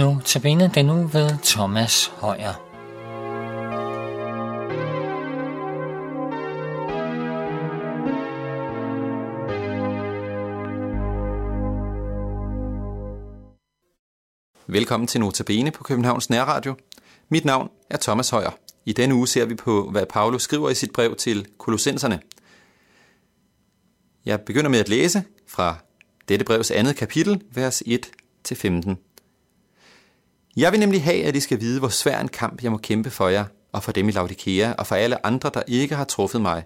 Nu tabene den nu ved Thomas Højer. Velkommen til Notabene på Københavns Nærradio. Mit navn er Thomas Højer. I denne uge ser vi på, hvad Paulus skriver i sit brev til kolossenserne. Jeg begynder med at læse fra dette brevs andet kapitel, vers 1-15. Jeg vil nemlig have, at I skal vide, hvor svær en kamp jeg må kæmpe for jer, og for dem i Laodikea, og for alle andre, der ikke har truffet mig.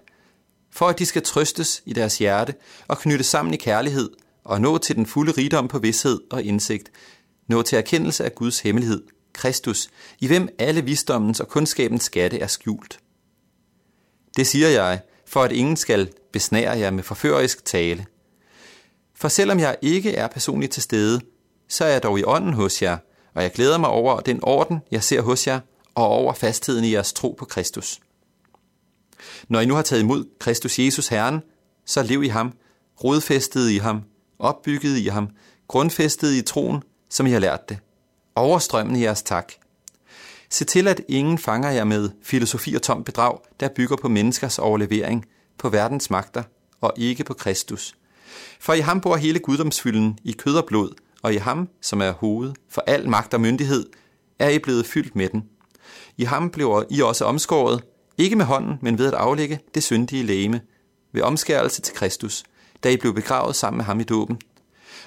For at de skal trøstes i deres hjerte, og knytte sammen i kærlighed, og nå til den fulde rigdom på vidshed og indsigt, nå til erkendelse af Guds hemmelighed, Kristus, i hvem alle visdommens og kundskabens skatte er skjult. Det siger jeg, for at ingen skal besnære jer med forførerisk tale. For selvom jeg ikke er personligt til stede, så er jeg dog i ånden hos jer, og jeg glæder mig over den orden, jeg ser hos jer, og over fastheden i jeres tro på Kristus. Når I nu har taget imod Kristus Jesus Herren, så lev i ham, rodfæstet i ham, opbygget i ham, grundfæstet i troen, som I har lært det. Overstrømmende jeres tak. Se til, at ingen fanger jer med filosofi og tom bedrag, der bygger på menneskers overlevering, på verdens magter og ikke på Kristus. For i ham bor hele guddomsfylden i kød og blod, og i ham, som er hoved for al magt og myndighed, er I blevet fyldt med den. I ham blev I også omskåret, ikke med hånden, men ved at aflægge det syndige læme, ved omskærelse til Kristus, da I blev begravet sammen med ham i dåben.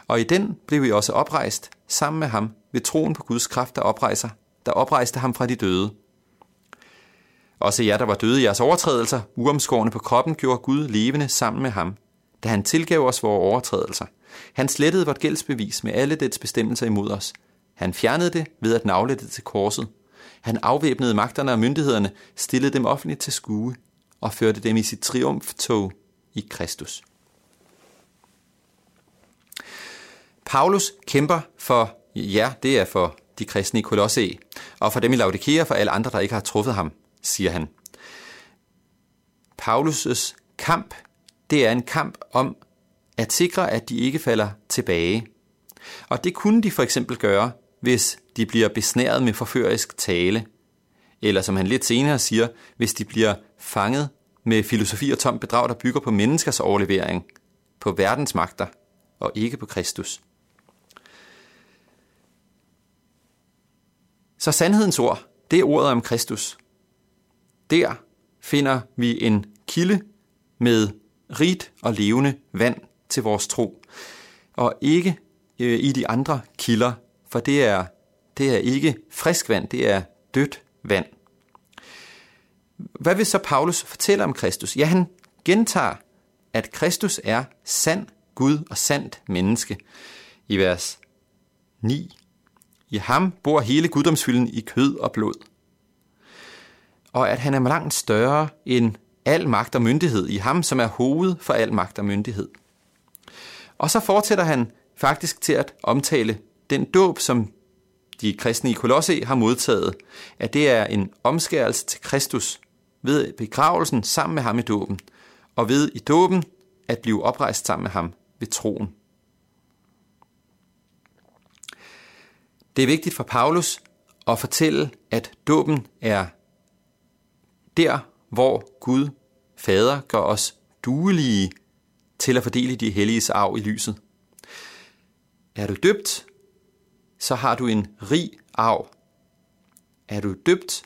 Og i den blev I også oprejst sammen med ham ved troen på Guds kraft, der oprejser, der oprejste ham fra de døde. Også jer, der var døde i jeres overtrædelser, uomskårne på kroppen, gjorde Gud levende sammen med ham, da han tilgav os vores overtrædelser. Han slettede vort gældsbevis med alle dets bestemmelser imod os. Han fjernede det ved at navle det til korset. Han afvæbnede magterne og myndighederne, stillede dem offentligt til skue og førte dem i sit triumftog i Kristus. Paulus kæmper for jer, det er for de kristne i Kolosse, og for dem i Laodikea, for alle andre, der ikke har truffet ham, siger han. Paulus' kamp, det er en kamp om at sikre, at de ikke falder tilbage. Og det kunne de for eksempel gøre, hvis de bliver besnæret med forførisk tale. Eller som han lidt senere siger, hvis de bliver fanget med filosofi og tom bedrag, der bygger på menneskers overlevering, på verdens magter og ikke på Kristus. Så sandhedens ord, det er ordet om Kristus. Der finder vi en kilde med rigt og levende vand til vores tro, og ikke øh, i de andre kilder, for det er, det er ikke frisk vand, det er dødt vand. Hvad vil så Paulus fortælle om Kristus? Ja, han gentager, at Kristus er sand Gud og sandt menneske i vers 9. I ham bor hele guddomsfylden i kød og blod. Og at han er langt større end al magt og myndighed i ham, som er hoved for al magt og myndighed. Og så fortsætter han faktisk til at omtale den dåb, som de kristne i Kolosse har modtaget, at det er en omskærelse til Kristus ved begravelsen sammen med ham i dåben, og ved i dåben at blive oprejst sammen med ham ved troen. Det er vigtigt for Paulus at fortælle, at dåben er der, hvor Gud, Fader, gør os duelige til at fordele de helliges arv i lyset. Er du døbt, så har du en rig arv. Er du døbt,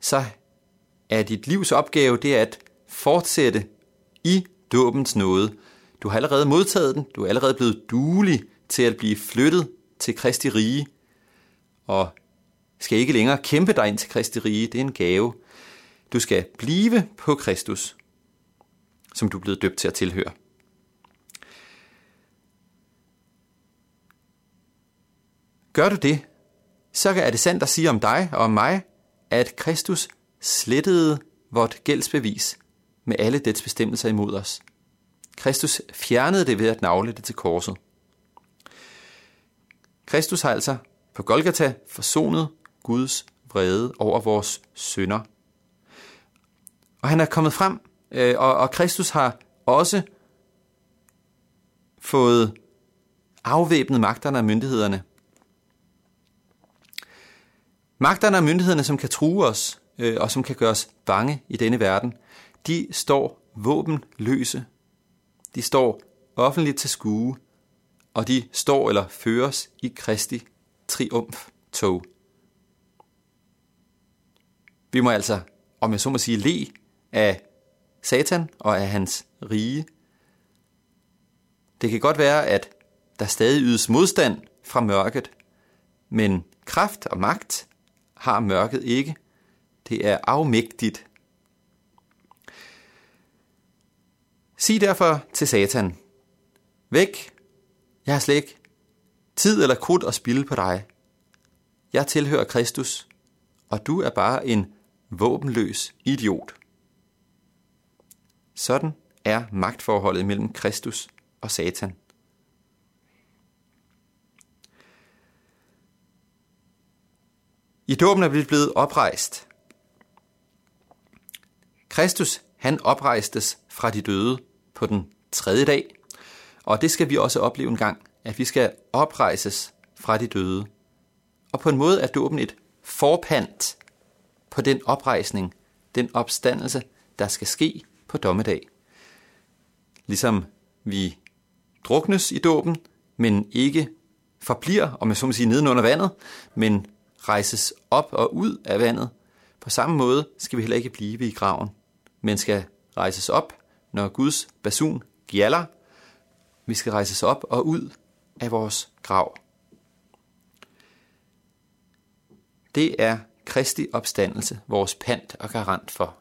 så er dit livs opgave det at fortsætte i dåbens nåde. Du har allerede modtaget den, du er allerede blevet duelig til at blive flyttet til Kristi rige, og skal ikke længere kæmpe dig ind til Kristi rige, det er en gave. Du skal blive på Kristus, som du er blevet døbt til at tilhøre. Gør du det, så er det sandt at sige om dig og om mig, at Kristus slettede vort gældsbevis med alle dets bestemmelser imod os. Kristus fjernede det ved at navle det til korset. Kristus har altså på Golgata forsonet Guds vrede over vores synder. Og han er kommet frem, øh, og, og Kristus har også fået afvæbnet magterne og myndighederne Magterne og myndighederne, som kan true os, øh, og som kan gøre os bange i denne verden, de står våbenløse. De står offentligt til skue, og de står eller føres i Kristi triumftog. Vi må altså, om jeg så må sige, le af Satan og af hans rige. Det kan godt være, at der stadig ydes modstand fra mørket, men kraft og magt har mørket ikke. Det er afmægtigt. Sig derfor til Satan, væk, jeg har slet ikke tid eller krudt at spille på dig. Jeg tilhører Kristus, og du er bare en våbenløs idiot. Sådan er magtforholdet mellem Kristus og Satan. I dåben er vi blevet oprejst. Kristus, han oprejstes fra de døde på den tredje dag, og det skal vi også opleve en gang, at vi skal oprejses fra de døde. Og på en måde er dåben et forpant på den oprejsning, den opstandelse, der skal ske på dommedag. Ligesom vi druknes i dåben, men ikke forbliver, om jeg så må sige, nedenunder vandet, men rejses op og ud af vandet. På samme måde skal vi heller ikke blive i graven, men skal rejses op, når Guds basun gjaller. Vi skal rejses op og ud af vores grav. Det er Kristi opstandelse vores pant og garant for.